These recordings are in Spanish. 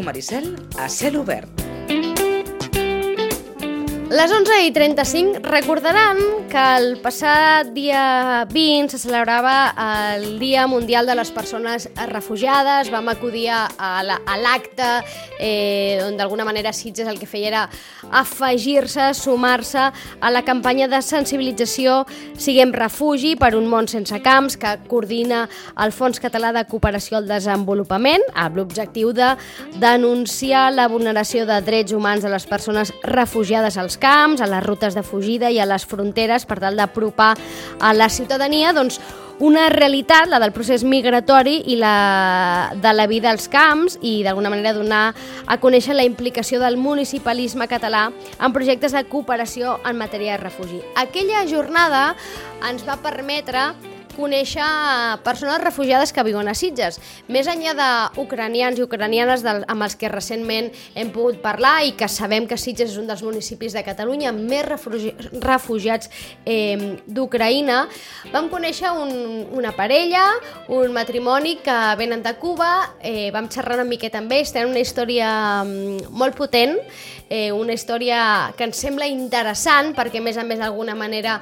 Ràdio Maricel a cel obert. Les 11 i 35 recordaran que el passat dia 20 se celebrava el Dia Mundial de les Persones Refugiades. Vam acudir a l'acte eh, on d'alguna manera Sitges el que feia era afegir-se, sumar-se a la campanya de sensibilització Siguem Refugi per un món sense camps que coordina el Fons Català de Cooperació al Desenvolupament amb l'objectiu de denunciar la vulneració de drets humans de les persones refugiades als camps, a les rutes de fugida i a les fronteres per tal d'apropar a la ciutadania doncs, una realitat, la del procés migratori i la de la vida als camps i d'alguna manera donar a conèixer la implicació del municipalisme català en projectes de cooperació en matèria de refugi. Aquella jornada ens va permetre conèixer persones refugiades que viuen a Sitges. Més enllà d'ucranians i ucranianes del, amb els que recentment hem pogut parlar i que sabem que Sitges és un dels municipis de Catalunya amb més refugi refugiats eh, d'Ucraïna, vam conèixer un, una parella, un matrimoni que venen de Cuba, eh, vam xerrar una miqueta amb ells, tenen una història mm, molt potent, eh, una història que ens sembla interessant perquè a més a més d'alguna manera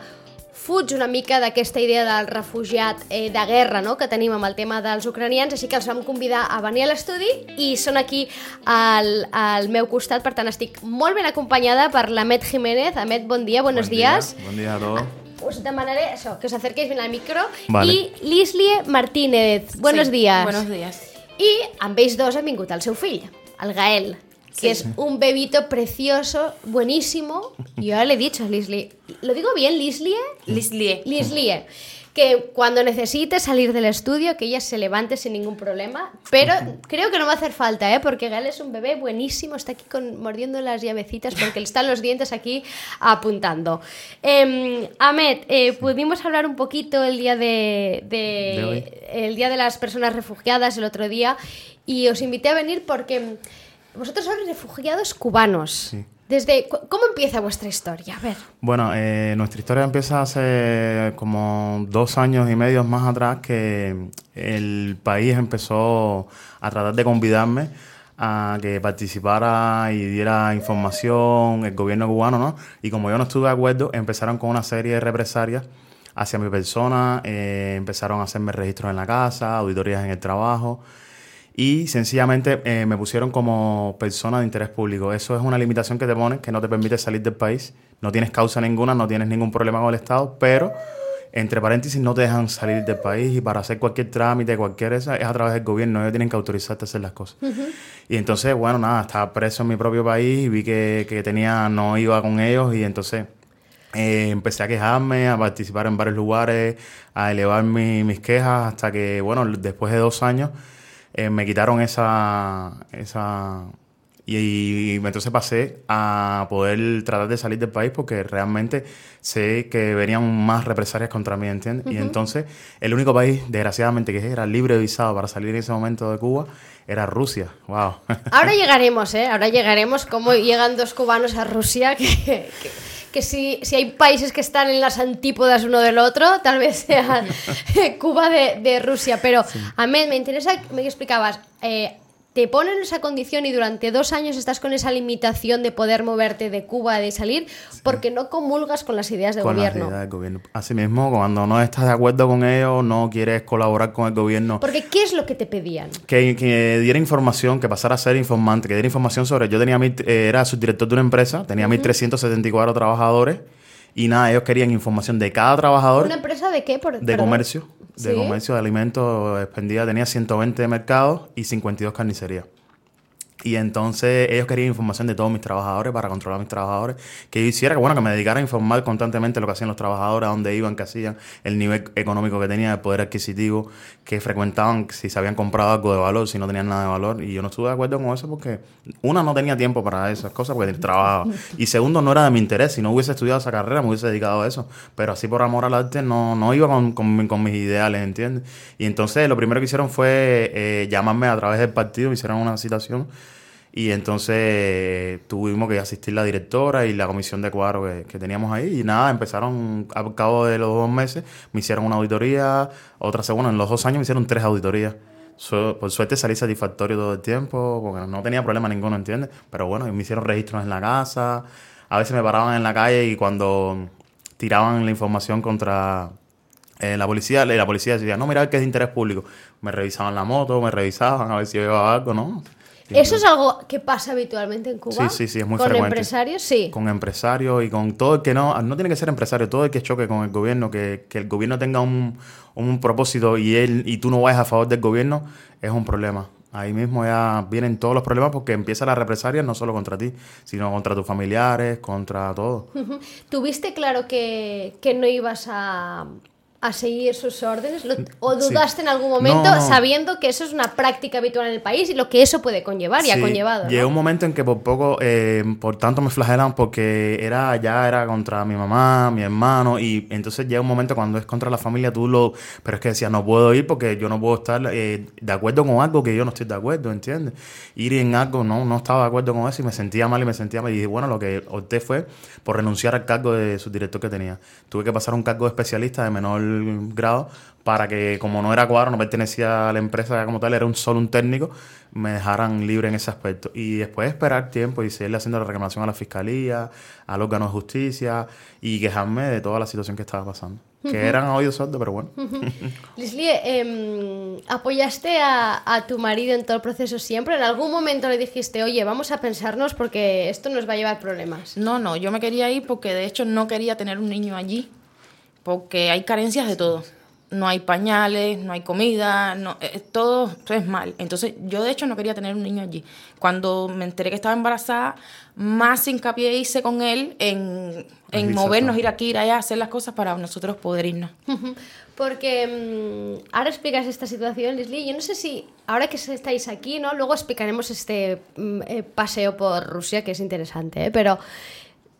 fuig una mica d'aquesta idea del refugiat eh, de guerra no? que tenim amb el tema dels ucranians, així que els vam convidar a venir a l'estudi i són aquí al, al meu costat, per tant estic molt ben acompanyada per l'Amet Jiménez. Amet, bon dia, buenos bon días. Dia, bon dia a todos. Us demanaré això, que us acerquéis bien al micro. Vale. I Lislie Martínez, buenos sí, días. Buenos días. I amb ells dos ha vingut el seu fill, el Gael que es un bebito precioso, buenísimo. Yo ya le he dicho a Lislie, ¿lo digo bien, Lislie? Lislie. Lislie. Que cuando necesite salir del estudio, que ella se levante sin ningún problema. Pero creo que no va a hacer falta, ¿eh? Porque Gael es un bebé buenísimo, está aquí con, mordiendo las llavecitas porque están los dientes aquí apuntando. Eh, Ahmed, eh, pudimos hablar un poquito el día de, de, el día de las personas refugiadas el otro día y os invité a venir porque vosotros sois refugiados cubanos. Sí. Desde, ¿Cómo empieza vuestra historia? A ver. Bueno, eh, nuestra historia empieza hace como dos años y medio más atrás que el país empezó a tratar de convidarme a que participara y diera información el gobierno cubano, ¿no? Y como yo no estuve de acuerdo, empezaron con una serie de represalias hacia mi persona, eh, empezaron a hacerme registros en la casa, auditorías en el trabajo y sencillamente eh, me pusieron como persona de interés público. Eso es una limitación que te ponen, que no te permite salir del país. No tienes causa ninguna, no tienes ningún problema con el Estado, pero entre paréntesis no te dejan salir del país y para hacer cualquier trámite, cualquier esa, es a través del gobierno, ellos tienen que autorizarte a hacer las cosas. Uh -huh. Y entonces, bueno, nada, estaba preso en mi propio país y vi que, que tenía, no iba con ellos y entonces eh, empecé a quejarme, a participar en varios lugares, a elevar mi, mis quejas hasta que, bueno, después de dos años eh, me quitaron esa... esa y, y, entonces pasé a poder tratar de salir del país porque realmente sé que venían más represalias contra mí, ¿entiendes? Uh -huh. Y entonces el único país, desgraciadamente, que era libre de visado para salir en ese momento de Cuba era Rusia. ¡Wow! Ahora llegaremos, ¿eh? Ahora llegaremos cómo llegan dos cubanos a Rusia que... que que si, si, hay países que están en las antípodas uno del otro, tal vez sea Cuba de, de, Rusia. Pero sí. a mí me interesa, me explicabas, eh, te ponen esa condición y durante dos años estás con esa limitación de poder moverte de Cuba, de salir, sí. porque no comulgas con las ideas del con gobierno. Las ideas del gobierno. Asimismo, cuando no estás de acuerdo con ellos, no quieres colaborar con el gobierno. Porque, ¿qué es lo que te pedían? Que, que diera información, que pasara a ser informante, que diera información sobre... Yo tenía mil, eh, era subdirector de una empresa, tenía uh -huh. 1.374 trabajadores y nada, ellos querían información de cada trabajador. ¿Una empresa de qué? Por, de perdón. comercio. De ¿Sí? comercio de alimentos expendida. Tenía 120 mercados y 52 carnicerías. Y entonces ellos querían información de todos mis trabajadores para controlar a mis trabajadores. Que yo hiciera, que bueno, que me dedicara a informar constantemente lo que hacían los trabajadores, a dónde iban, qué hacían, el nivel económico que tenían, el poder adquisitivo, que frecuentaban, si se habían comprado algo de valor, si no tenían nada de valor. Y yo no estuve de acuerdo con eso porque, una, no tenía tiempo para esas cosas porque trabajaba. Y segundo, no era de mi interés. Si no hubiese estudiado esa carrera, me hubiese dedicado a eso. Pero así por amor al arte no, no iba con, con, con mis ideales, ¿entiendes? Y entonces lo primero que hicieron fue eh, llamarme a través del partido, me hicieron una citación. Y entonces tuvimos que asistir la directora y la comisión de cuadro que, teníamos ahí. Y nada, empezaron al cabo de los dos meses, me hicieron una auditoría, otra segunda, en los dos años me hicieron tres auditorías por suerte salí satisfactorio todo el tiempo, porque no tenía problema ninguno, ¿entiendes? Pero bueno, me hicieron registros en la casa, a veces me paraban en la calle y cuando tiraban la información contra eh, la policía, la policía decía, no, mira que es de interés público. Me revisaban la moto, me revisaban a ver si yo llevaba algo, ¿no? ¿Eso es algo que pasa habitualmente en Cuba? Sí, sí, sí, es muy ¿Con frecuente. ¿Con empresarios? Sí. Con empresarios y con todo el que no, no tiene que ser empresario, todo el que choque con el gobierno, que, que el gobierno tenga un, un, propósito y él y tú no vayas a favor del gobierno, es un problema. Ahí mismo ya vienen todos los problemas porque empieza la represalia no solo contra ti, sino contra tus familiares, contra todo. ¿Tuviste claro que, que no ibas a, a seguir sus órdenes? ¿O dudaste en algún momento sabiendo que eso es una práctica habitual en el país y lo que eso puede conllevar y ha conllevado? Llegó un momento en que por poco, eh, por tanto me flagelan porque era ya era contra mi mamá, mi hermano y entonces llega un momento cuando es contra la familia tú lo... Pero es que decía, no puedo ir porque yo no puedo estar eh, de acuerdo con algo que yo no estoy de acuerdo, ¿entiendes? Ir en algo, no, no estaba de acuerdo con eso y me sentía mal y me sentía mal y bueno, lo que opté fue por renunciar al cargo de subdirector que tenía. Tuve que pasar un cargo de especialista de menor grado para que como no era cuadro, no pertenecía a la empresa como tal, era un solo un técnico, me dejaran libre en ese aspecto. Y después esperar tiempo y seguirle haciendo la reclamación a la fiscalía, al órgano de justicia y quejarme de toda la situación que estaba pasando. Que eran oídos sordos, pero bueno. Leslie, em, ¿apoyaste a, a, tu marido en todo el proceso siempre? ¿En algún momento le dijiste, oye, vamos a pensarnos porque esto nos va a llevar problemas? No, no, yo me quería ir porque de hecho no quería tener un niño allí porque hay carencias de todo. No hay pañales, no hay comida, no, eh, todo es mal. Entonces yo de hecho no quería tener un niño allí. Cuando me enteré que estaba embarazada, más hincapié hice con él en, en movernos, ir aquí, ir allá, hacer las cosas para nosotros poder irnos. Porque mm, ahora explicas esta situación, Leslie. Yo no sé si ahora que estáis aquí, ¿no? Luego explicaremos este mm, eh, paseo por Rusia, que es interesante, ¿eh? pero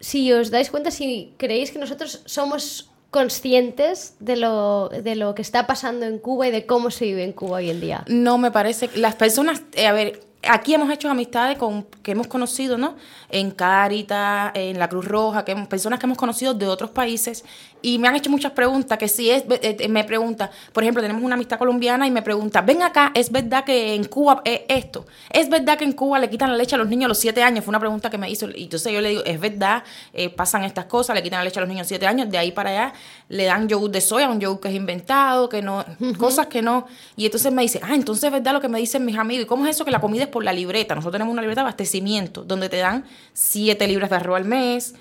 si os dais cuenta, si creéis que nosotros somos conscientes de lo, de lo que está pasando en Cuba y de cómo se vive en Cuba hoy en día. No, me parece. Las personas, eh, a ver, aquí hemos hecho amistades con que hemos conocido, ¿no? En Caritas, en la Cruz Roja, que personas que hemos conocido de otros países y me han hecho muchas preguntas, que si es, eh, eh, me pregunta, por ejemplo, tenemos una amistad colombiana y me pregunta, ven acá, ¿es verdad que en Cuba es esto? ¿Es verdad que en Cuba le quitan la leche a los niños a los siete años? Fue una pregunta que me hizo. Y entonces yo le digo, es verdad, eh, pasan estas cosas, le quitan la leche a los niños a los siete años, de ahí para allá le dan yogur de soya, un yogur que es inventado, que no, cosas que no. Y entonces me dice, ah, entonces es verdad lo que me dicen mis amigos. ¿Y cómo es eso que la comida es por la libreta? Nosotros tenemos una libreta de abastecimiento, donde te dan siete libras de arroz al mes,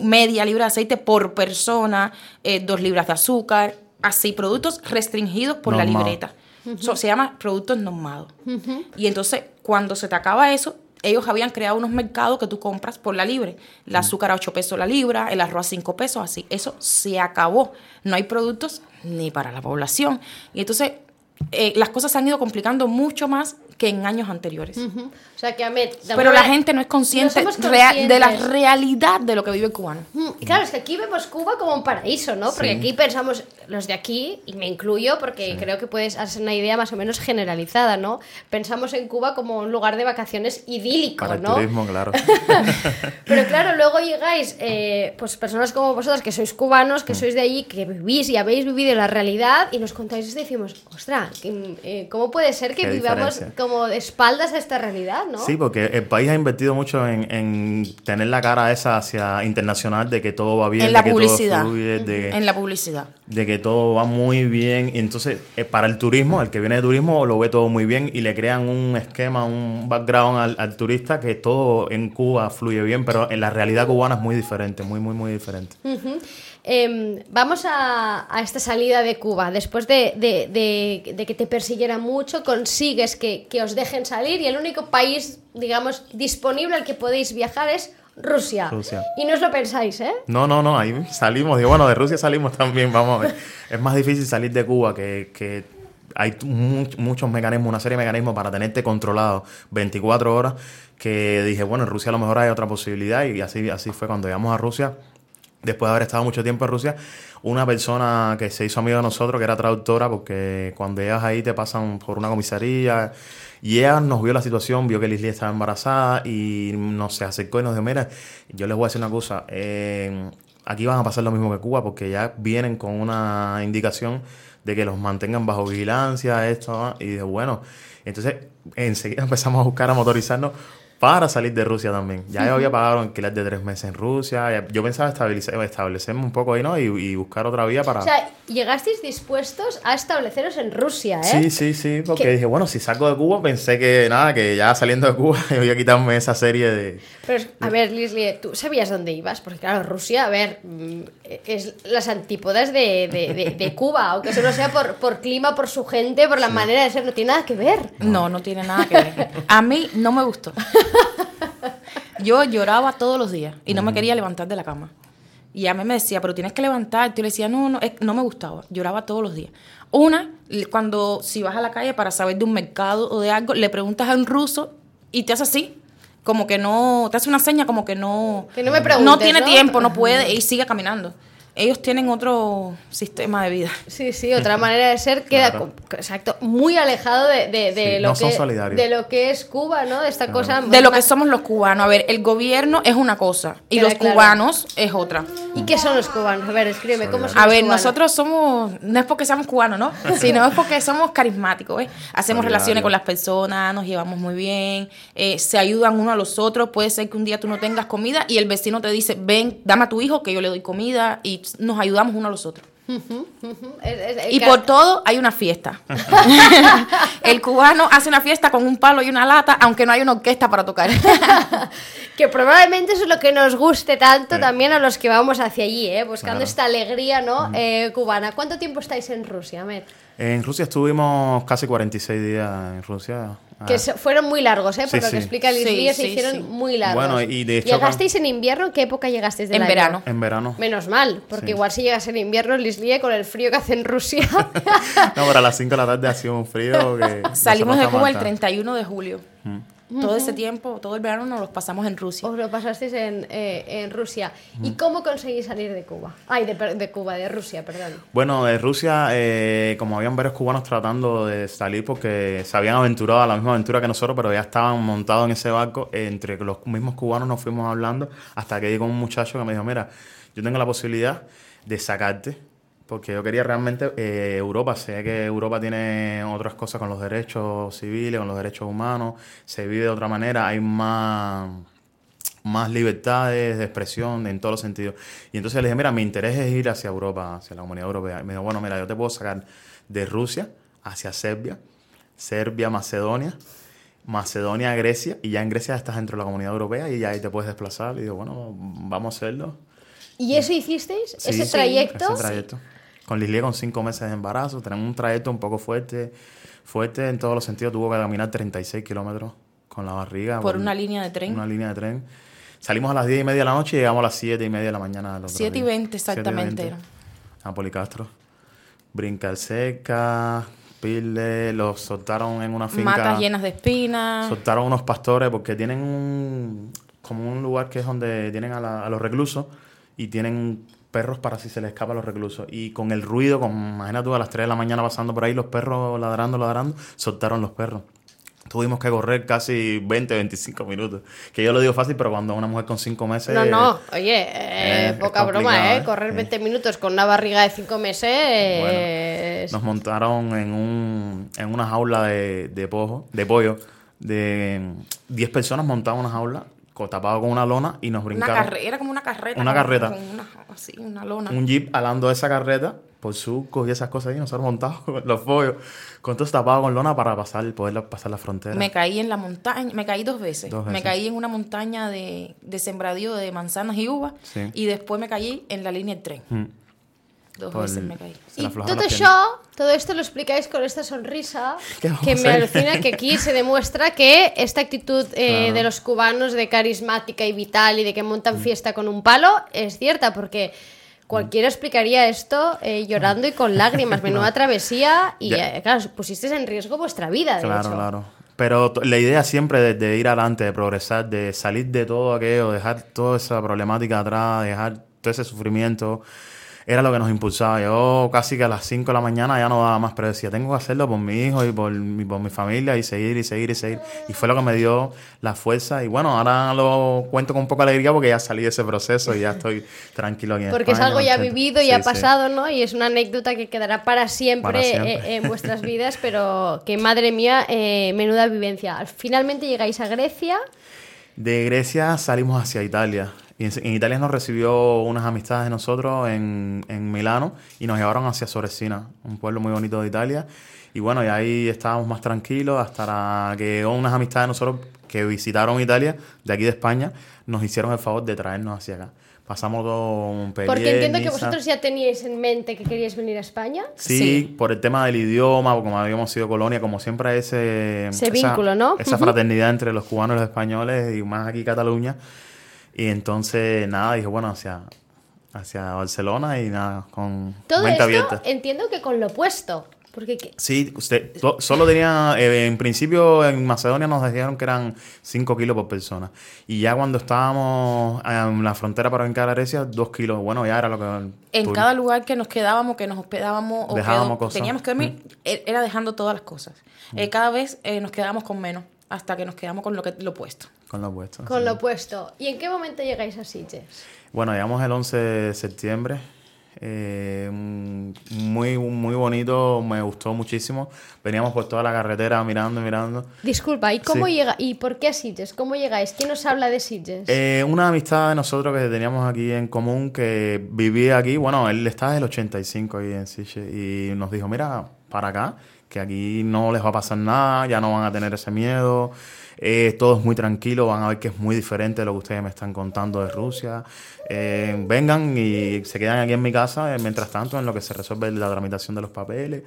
media libra de aceite por persona, eh, dos libras de azúcar, así, productos restringidos por la libreta. se llama productos normados. Y entonces, cuando se te acaba eso, ellos habían creado unos mercados que tú compras por la libre. El azúcar a 8 pesos la libra, el arroz a 5 pesos, así. Eso se acabó. No hay productos ni para la población. Y entonces, eh, las cosas se han ido complicando mucho más que en años anteriores. O sea, que Ahmed, Pero la gente no es consciente de la realidad de lo que vive el cubano. Y claro, es que aquí vemos Cuba como un paraíso, ¿no? Porque aquí pensamos, los de aquí, y me incluyo porque creo que puedes hacer una idea más o menos generalizada, ¿no? Pensamos en Cuba como un lugar de vacaciones idílico, Para ¿no? El turismo, claro. Pero claro, luego llegáis, eh, pues personas como vosotras que sois cubanos, que mm. sois de allí, que vivís y habéis vivido la realidad y nos contáis y decimos, ostras, eh, ¿cómo puede ser que vivamos como de espaldas a esta realidad, ¿no? Sí, porque el país ha invertido mucho en, tener la cara esa hacia internacional de que todo va bien, en la de publicidad. que todo fluye, en la publicidad. De que todo va muy bien. Y entonces, eh, para el turismo, el que viene de turismo lo ve todo muy bien y le crean un esquema, un background al, turista que todo en Cuba fluye bien, pero en la realidad cubana es muy diferente, muy, muy, muy diferente. Em, vamos a, esta salida de Cuba. Después de, que te persiguieran mucho, consigues que, os dejen salir y el único país, digamos, disponible al que podéis viajar es Rusia. Y no os lo pensáis, ¿eh? No, no, no, ahí salimos. Y bueno, de Rusia salimos también, vamos. es más difícil salir de Cuba que, hay muchos mecanismos, una serie de mecanismos para tenerte controlado 24 horas que dije, bueno, en Rusia a lo mejor hay otra posibilidad y así, así fue cuando llegamos a Rusia después de haber estado mucho tiempo en Rusia, una persona que se hizo amiga de nosotros, que era traductora, porque cuando llegas ahí te pasan por una comisaría, y ella nos vio la situación, vio que Lislie estaba embarazada y nos se acercó y nos dijo, mira, yo les voy a decir una cosa, eh, aquí van a pasar lo mismo que Cuba, porque ya vienen con una indicación de que los mantengan bajo vigilancia, esto, y de bueno, entonces enseguida empezamos a buscar a motorizarnos para salir de Rusia también. Ya yo había pagado alquiler de tres meses en Rusia. Yo pensaba establecerme un poco ahí, ¿no? Y, y buscar otra vía para... O sea, llegasteis dispuestos a estabbleceros en Rusia, ¿eh? Sí, sí, sí, porque ¿Qué? dije, bueno, si salgo de Cuba, pensé que nada, que ya saliendo de Cuba voy a quitarme esa serie de... Pero, a ver, Lislie, ¿tú sabías dónde ibas? Porque, claro, Rusia, a ver, mm, es las antípodas de, de- de- de Cuba, aunque solo sea por, por clima, por su gente, por la manera de ser, no tiene nada que ver. No, no tiene nada que ver. A mí no me gustó. Yo lloraba todos los días y no me quería levantar de la cama. Y a mí me decía, pero tienes que levantarte. Yo le decía, no, no, no me gustaba. Lloraba todos los días. Una, cuando si vas a la calle para saber de un mercado o de algo, le preguntas a un ruso y te hace así. Como que no, te hace una seña como que no... Que no me No tiene tiempo, no puede y sigue caminando. Ellos tienen otro sistema de vida. Sí, sí, otra manera de ser queda, Claro. exacto, muy alejado de, de- de Sí, lo no que, de lo que es Cuba, ¿no? De esta cosa... De lo que somos los cubanos. A ver, el gobierno es una cosa y Queda los claro. cubanos es otra. ¿Y qué son los cubanos? A ver, escríbeme, ¿cómo son A ver, cubanos? nosotros somos, no es porque seamos cubanos, ¿no? Sino es porque somos carismáticos, ¿eh? Hacemos Solidario. relaciones con las personas, nos llevamos muy bien, eh, se ayudan uno a los otros. Puede ser que un día tú no tengas comida y el vecino te dice, ven, dame a tu hijo que yo le doy comida y nos ayudamos uno a los otros. Y por todo hay una fiesta. el cubano hace una fiesta con un palo y una lata, aunque no hay una orquesta para tocar. Que probablemente eso es lo que nos guste tanto Sí. también a los que vamos hacia allí, ¿eh? buscando Claro. esta alegría ¿no? Eh, cubana. ¿Cuánto tiempo estáis en Rusia, Met? En Rusia estuvimos casi 46 días en Rusia. Que Ah, se- fueron muy largos, ¿eh? por Sí, lo que sí. explica Lislie, Sí, se sí, hicieron sí. muy largos. Bueno, y de hecho ¿Llegasteis en invierno? ¿En qué época llegasteis del En año? verano. En verano. Menos mal, porque Sí. igual si llegas en invierno, Lislie, con el frío que hace en Rusia. No, pero a las 5 de la tarde ha sido un frío que... Salimos de Cuba el aguantamos. 31 de julio. Todo ese tiempo, todo el verano nos los pasamos en Rusia. Os lo pasasteis en, eh, en Rusia. ¿Y cómo conseguís salir de Cuba? Ay, de, de Cuba, de Rusia, perdón. Bueno, de Rusia, eh, como habían varios cubanos tratando de salir porque se habían aventurado a la misma aventura que nosotros, pero ya estaban montados en ese barco, eh, entre los mismos cubanos nos fuimos hablando hasta que llegó un muchacho que me dijo, mira, yo tengo la posibilidad de sacarte, porque yo quería realmente eh, Europa, sé que Europa tiene otras cosas con los derechos civiles, con los derechos humanos, se vive de otra manera, hay más más libertades de expresión en todos los sentidos. Y entonces le dije, mira, mi interés es ir hacia Europa, hacia la comunidad europea. Y me dijo, bueno, mira, yo te puedo sacar de Rusia hacia Serbia, Serbia, Macedonia, Macedonia, Grecia, y ya en Grecia estás dentro de la comunidad europea y ya ahí te puedes desplazar. Y digo, bueno, vamos a hacerlo. ¿Y eso hicisteis? Sí, ¿Ese sí, trayecto? ese trayecto. Con Lislie con cinco meses de embarazo, tenemos un trayecto un poco fuerte, fuerte en todos los sentidos. Tuvo que caminar 36 kilómetros con la barriga. Por una línea de tren. Una línea de tren. Salimos a las 10 y media de la noche y llegamos a las 7 y media de la mañana. del otro 7 y día. 20 exactamente 7 y 20, A Policastro. Brincar seca, pile, los soltaron en una finca. Matas llenas de espinas. Soltaron unos pastores porque tienen un, como un lugar que es donde tienen a, la- a los reclusos y tienen perros para si se les escapa a los reclusos. Y con el ruido, con, imagínate tú a las 3 de la mañana pasando por ahí, los perros ladrando, ladrando, soltaron los perros. Tuvimos que correr casi 20, 25 minutos. Que yo lo digo fácil, pero cuando una mujer con 5 meses... No, no, oye, eh, eh, poca broma, ¿eh? ¿eh? Correr Sí. 20 minutos con una barriga de 5 meses eh, es- Nos montaron en, un, en una jaula de, de, pojo, de pollo. De 10 personas montaban una jaula, tapado con una lona y nos Una brincaron. carrera, era como una carreta. Una carreta. Con una, así, una lona. un jeep alando esa carreta por surcos y esas cosas ahí, nosotros montados con los pollos, con todo tapado con lona para pasar, poder pasar la frontera. Me caí en la montaña, me caí dos veces. Dos Me caí en una montaña de, de sembradío de manzanas y uvas Sí. y después me caí en la línea del tren. Mm. Dos veces me caí. se Y aflojaron todo las eso, todo esto lo explicáis con esta sonrisa ¿Qué vamos que a me alucina que aquí se demuestra que esta actitud eh, Claro. de los cubanos de carismática y vital y de que montan fiesta con un palo es cierta porque cualquiera explicaría esto eh, llorando y con lágrimas, menuda travesía y Ya. eh, claro, pusisteis en riesgo vuestra vida, de Claro, hecho. claro. Pero t- la idea siempre de, de ir adelante, de progresar, de salir de todo aquello, dejar toda esa problemática atrás, dejar todo ese sufrimiento, era lo que nos impulsaba. Yo casi que a las 5 de la mañana ya no daba más, pero decía, tengo que hacerlo por mi hijo y por mi, por mi familia y seguir y seguir y seguir. Y fue lo que me dio la fuerza. Y bueno, ahora lo cuento con un poco de alegría porque ya salí de ese proceso y ya estoy tranquilo aquí en Porque es algo ya contento. vivido y Sí, ha sí. pasado, ¿no? Y es una anécdota que quedará para siempre, Para siempre. eh, en vuestras vidas, pero que madre mía, eh, menuda vivencia. Finalmente llegáis a Grecia. De Grecia salimos hacia Italia. Y en, en Italia nos recibió unas amistades de nosotros en, en Milano y nos llevaron hacia Soresina, un pueblo muy bonito de Italia. Y bueno, y ahí estábamos más tranquilos hasta la- que llegó unas amistades de nosotros que visitaron Italia, de aquí de España, nos hicieron el favor de traernos hacia acá. Pasamos todo un periodo. Porque entiendo que vosotros ya teníais en mente que queríais venir a España. Sí, Sí. por el tema del idioma, como habíamos sido colonia, como siempre ese, Ese esa- vínculo, ¿no? Esa fraternidad entre los cubanos y los españoles, y más aquí Cataluña. Y entonces, nada, dije, bueno, hacia, hacia Barcelona y nada, con Todo mente esto abierta. entiendo que con lo opuesto. Porque que- Sí, usted to- solo tenía, eh, en principio en Macedonia nos dijeron que eran 5 kilos por persona. Y ya cuando estábamos en la frontera para venir a Grecia, 2 kilos. Bueno, ya era lo que... En cada lugar que nos quedábamos, que nos hospedábamos o Dejábamos cosas. Mm. teníamos que dormir, e- era dejando todas las cosas. Eh, cada vez eh, nos quedábamos con menos, hasta que nos quedamos con lo, que, lo opuesto. Con lo opuesto. con sí. lo opuesto. ¿Y en qué momento llegáis a Sitges? Bueno, llegamos el 11 de septiembre. eh, muy, muy bonito, me gustó muchísimo. Veníamos por toda la carretera mirando, mirando. Disculpa, ¿y cómo Sí. llega y por qué a Sitges? ¿Cómo llegáis? ¿Quién os habla de Sitges? Eh, una amistad de nosotros que teníamos aquí en común, que vivía aquí, bueno, él está desde el 85 ahí en Siche, y nos dijo, mira, para acá, que aquí no les va a pasar nada, ya no van a tener ese miedo, eh, todo es muy tranquilo, van a ver que es muy diferente de lo que ustedes me están contando de Rusia. Eh, vengan y se quedan aquí en mi casa, eh, mientras tanto, en lo que se resuelve la tramitación de los papeles.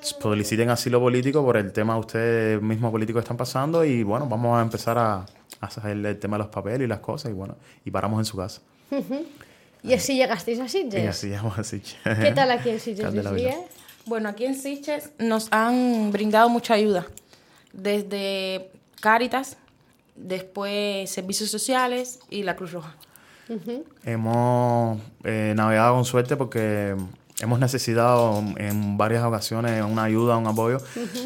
Soliciten asilo político por el tema ustedes mismos políticos están pasando y bueno, vamos a empezar a, a hacer el tema de los papeles y las cosas y bueno, y paramos en su casa. y así llegasteis a Sitges. Y así llamamos así. ¿Qué tal aquí en Sitges? Bueno, aquí en Siches nos han brindado mucha ayuda. Desde Cáritas, después servicios sociales y la Cruz Roja. Hemos eh, navegado con suerte porque hemos necesitado en varias ocasiones una ayuda, un apoyo,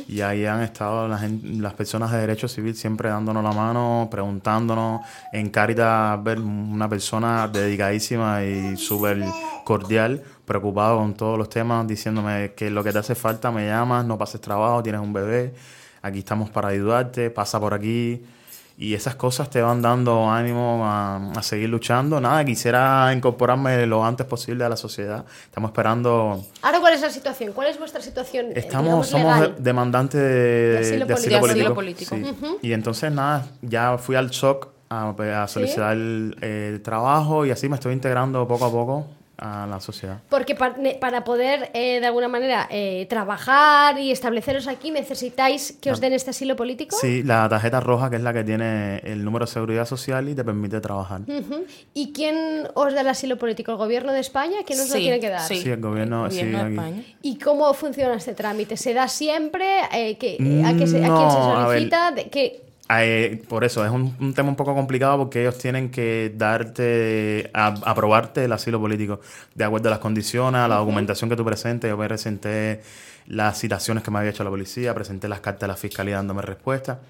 y ahí han estado las personas de derecho civil siempre dándonos la mano, preguntándonos. En Cáritas, ver una persona dedicadísima y súper cordial, preocupado con todos los temas, diciéndome que lo que te hace falta me llamas, no pases trabajo, tienes un bebé, aquí estamos para ayudarte, pasa por aquí. Y esas cosas te van dando ánimo a, a seguir luchando. Nada, quisiera incorporarme lo antes posible a la sociedad. Estamos esperando. Ahora, ¿cuál es la situación? ¿Cuál es vuestra situación? eh, Estamos, digamos, somos legal? demandantes de, De asilo de político. De asilo político. Sí. Y entonces, nada, ya fui al SOC a, a solicitar el, el trabajo y así me estoy integrando poco a poco a la sociedad. Porque pa- ne- para poder, eh, de alguna manera, eh, trabajar y estableceros aquí, necesitáis que os den este asilo político. Sí, la tarjeta roja, que es la que tiene el número de seguridad social y te permite trabajar. Ujú. ¿Y quién os da el asilo político? ¿El gobierno de España? ¿Quién os lo Sí, tiene que dar? sí. Sí, el gobierno, sí, de aquí. España. ¿Y cómo funciona este trámite? ¿Se da siempre? Eh, que- ¿a, qué se- a quién se No, a ver. solicita? ¿De qué? Eh, por eso, es un, un tema un poco complicado porque ellos tienen que darte, a- aprobarte el asilo político de acuerdo a las condiciones, a la documentación que tú presentes. Yo me presenté las citaciones que me había hecho la policía, presenté las cartas de la fiscalía dándome respuesta.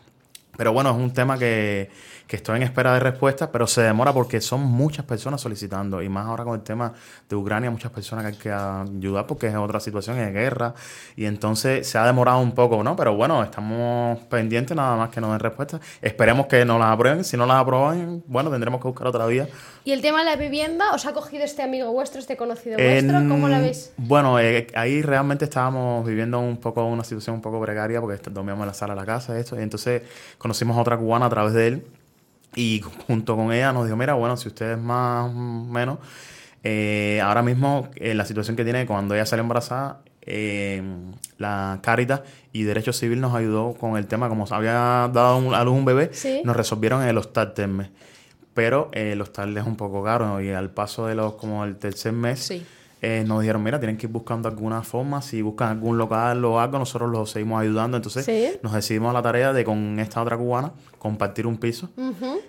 Pero bueno, es un tema que, que estoy en espera de respuesta, pero se demora porque son muchas personas solicitando. Y más ahora con el tema de Ucrania, muchas personas que hay que ayudar porque es otra situación, es guerra. Y entonces se ha demorado un poco, ¿no? Pero bueno, estamos pendientes nada más que nos den respuesta. Esperemos que nos las aprueben. Si no las aprueban, bueno, tendremos que buscar otra vía. ¿Y el tema de la vivienda? ¿Os ha cogido este amigo vuestro, este conocido vuestro? En- ¿Cómo la veis? Bueno, eh, ahí realmente estábamos viviendo un poco una situación un poco precaria porque dormíamos en la sala de la casa esto, y entonces conocimos a otra cubana a través de él y junto con ella nos dijo, mira, bueno, si ustedes más o menos, eh, ahora mismo eh, la situación que tiene cuando ella salió embarazada, eh, la Caritas y Derecho Civil nos ayudó con el tema, como había dado un- a luz un bebé, Sí. nos resolvieron en el hostal Termes. Pero eh, el hostal es un poco caro y al paso de los como el tercer mes Sí. Eh, nos dijeron, mira, tienen que ir buscando alguna forma, si buscan algún local o algo, nosotros los seguimos ayudando. Entonces Sí. nos decidimos a la tarea de con esta otra cubana compartir un piso.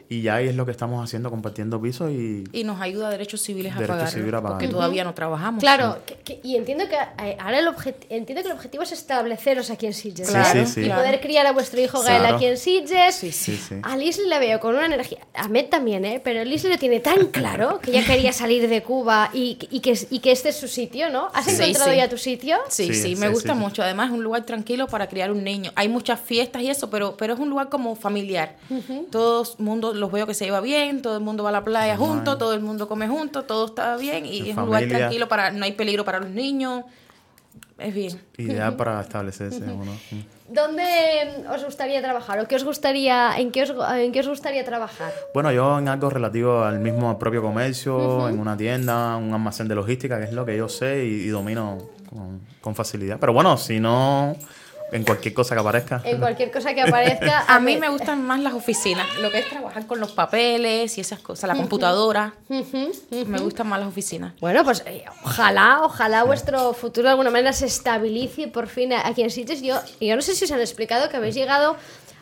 Y ya ahí es lo que estamos haciendo, compartiendo pisos y... Y nos ayuda a derechos civiles a Derechos pagar. civiles a pagar. Porque todavía no trabajamos. Claro, que- que- y entiendo que eh, ahora el, objet- entiendo que el objetivo es estableceros aquí en Sitges. Claro, ¿no? sí, sí. Y claro. poder criar a vuestro hijo Gael Claro. aquí en Sitges. Sí, Sí, sí. A Leslie la veo con una energía, a Med también, ¿eh? pero Leslie lo tiene tan claro que ya quería salir de Cuba y, y que, y que este es su sitio, ¿no? ¿Has Sí, encontrado sí. ya tu sitio? Sí, Sí, sí, me sí, gusta sí. mucho. Además, es un lugar tranquilo para criar un niño. Hay muchas fiestas y eso, pero, pero es un lugar como familiar. Todo el mundo los veo que se lleva bien, todo el mundo va a la playa junto, todo el mundo come junto, todo está bien y es un lugar tranquilo para, no hay peligro para los niños. Es bien. Ideal para establecerse uno. Mm. ¿Dónde os gustaría trabajar o qué os gustaría, en qué os, en qué os gustaría trabajar? Bueno, yo en algo relativo al mismo al propio comercio, en una tienda, un almacén de logística, que es lo que yo sé y, y domino con, con facilidad. Pero bueno, si no, en cualquier cosa que aparezca. En cualquier cosa que aparezca. A mí me gustan más las oficinas, lo que es trabajar con los papeles y esas cosas, la computadora. Me gustan más las oficinas. Bueno, pues eh, ojalá, ojalá vuestro futuro de alguna manera se estabilice por fin aquí en Sitges. Yo, yo no sé si os han explicado que habéis llegado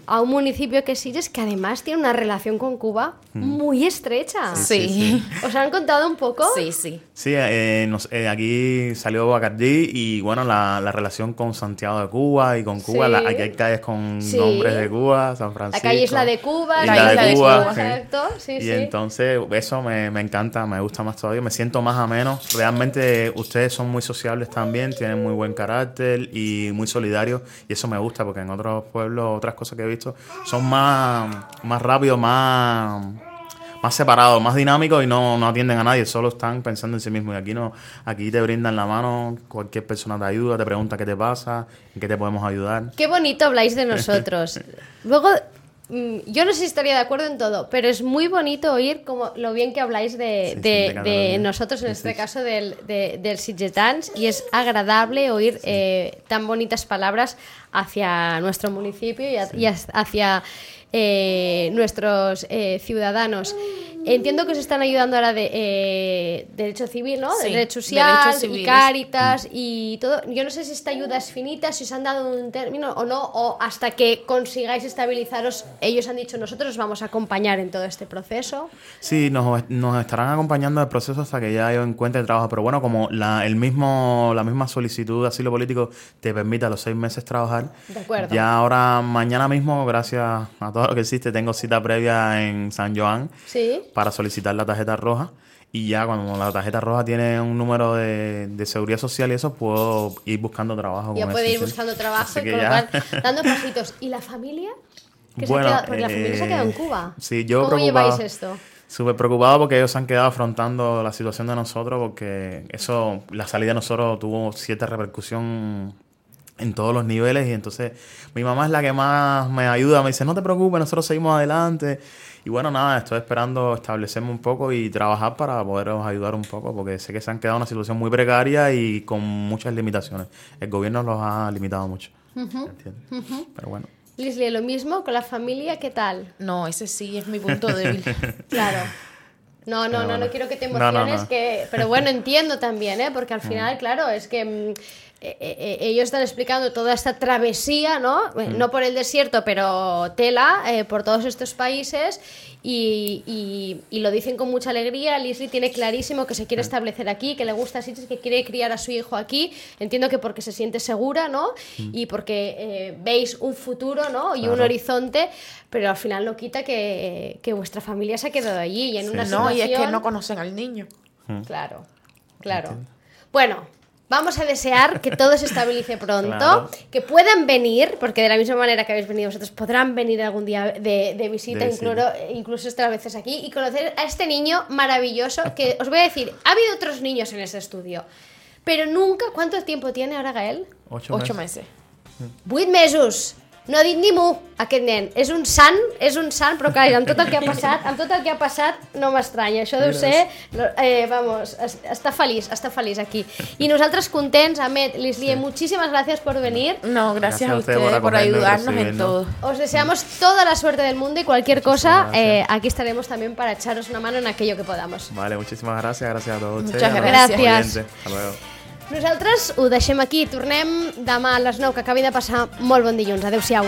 a un municipio que es Sitges que además tiene una relación con Cuba muy estrecha. Sí, sí, ¿Os han contado un poco? sí, sí. Sí, eh, nos- eh, aquí salió Bacardí y bueno, la, la relación con Santiago de Cuba y con Cuba, Sí. la- aquí hay calles con Sí. nombres de Cuba, San La Francisco. calle Isla de Cuba, Isla la de Isla de Cuba, Cuba, sí. exacto, sí, y entonces eso me, me encanta, me gusta más todavía, me siento más ameno. Realmente ustedes son muy sociables también, tienen muy buen carácter y muy solidarios y eso me gusta porque en otros pueblos, otras cosas que he visto, son más, más rápidos, más, más separados, más dinámicos y no, no atienden a nadie, solo están pensando en sí mismos. Y aquí no, aquí te brindan la mano, cualquier persona te ayuda, te pregunta qué te pasa, en qué te podemos ayudar. Qué bonito habláis de nosotros. Luego, yo no sé si estaría de acuerdo en todo, pero es muy bonito oír como lo bien que habláis de, Sí, nosotros, en Sí, este caso del, de, del Sitgetans, y es agradable oír eh, tan bonitas palabras hacia nuestro municipio y, a- y as- hacia eh, nuestros eh, ciudadanos. Entiendo que os están ayudando ahora de eh, derecho civil, ¿no? Sí, derecho social derechos y. Cáritas y todo. Yo no sé si esta ayuda es finita, si os han dado un término o no, o hasta que consigáis estabilizaros, ellos han dicho nosotros os vamos a acompañar en todo este proceso. Sí, nos, nos estarán acompañando el proceso hasta que ya yo encuentre trabajo. Pero bueno, como la, el mismo, la misma solicitud de asilo político te permite a los seis meses trabajar, De acuerdo. ya ahora, mañana mismo, gracias a todo lo que existe, tengo cita previa en San Joan Sí. Para solicitar la tarjeta roja. Y ya cuando la tarjeta roja tiene un número de, de seguridad social y eso, puedo ir buscando trabajo. Ya puede ir buscando trabajo y lo ya. cual dando pasitos. ¿Y la familia? Que se ha Bueno, quedado- porque la familia se ha quedado en eh, Cuba. sí, yo ¿Cómo preocupado. lleváis esto? Súper preocupado porque ellos se han quedado afrontando la situación de nosotros porque eso, la salida de nosotros tuvo cierta repercusión en todos los niveles y entonces mi mamá es la que más me ayuda, me dice no te preocupes, nosotros seguimos adelante y bueno nada, estoy esperando establecerme un poco y trabajar para poderos ayudar un poco porque sé que se han quedado en una situación muy precaria y con muchas limitaciones. El gobierno los ha limitado mucho. ¿entiendes? Pero bueno. Lislie, lo mismo con la familia, ¿qué tal? No, ese sí es mi punto débil. Claro. No, no, no, no quiero que te No, no, emociones, no. que pero bueno, entiendo también, ¿eh? Porque al final, claro, es que mm, eh, eh, ellos están explicando toda esta travesía, ¿no? Eh, No por el desierto, pero tela, eh, por todos estos países y, y- y lo dicen con mucha alegría. Leslie tiene clarísimo que se quiere establecer aquí, que le gusta Sitges, que quiere criar a su hijo aquí. Entiendo que porque se siente segura, ¿no? Y porque eh, veis un futuro, ¿no? Y un Claro. horizonte, pero al final no quita que, que vuestra familia se ha quedado allí y en una no, y es que situación- no conocen al niño. Claro, claro. Bueno, vamos a desear que todo se estabilice pronto, Claro. que puedan venir, porque de la misma manera que habéis venido vosotros, podrán venir algún día de, de visita, De visita. incluso, incluso estas veces aquí, y conocer a este niño maravilloso, que os voy a decir, ha habido otros niños en ese estudio, pero nunca, ¿cuánto tiempo tiene ahora Gael? Ocho, Ocho meses. meses. Vuit mesos. No ha dit ni mu, aquest nen. És un sant, és un sant, però clar, amb tot el que ha passat, amb tot el que ha passat, no m'estranya. Això deu ser... no, Eh, vamos, es- està feliç, està feliç aquí. I nosaltres contents, Ahmed, Lislie, muchísimas gracias por venir. No, Gracias gracias, a a usted ustedes por por, acogernos y ayudarnos en todo. Os deseamos toda la suerte del mundo y cualquier cosa, gracias. eh, aquí estaremos también para echaros una mano en aquello que podamos. Vale, muchísimas gracias. Gracias a todos Muchas ustedes. gracias. oyentes. Hasta luego. Nosaltres ho deixem aquí. Tornem demà a les 9, que acabi de passar molt bon dilluns. Adéu-siau.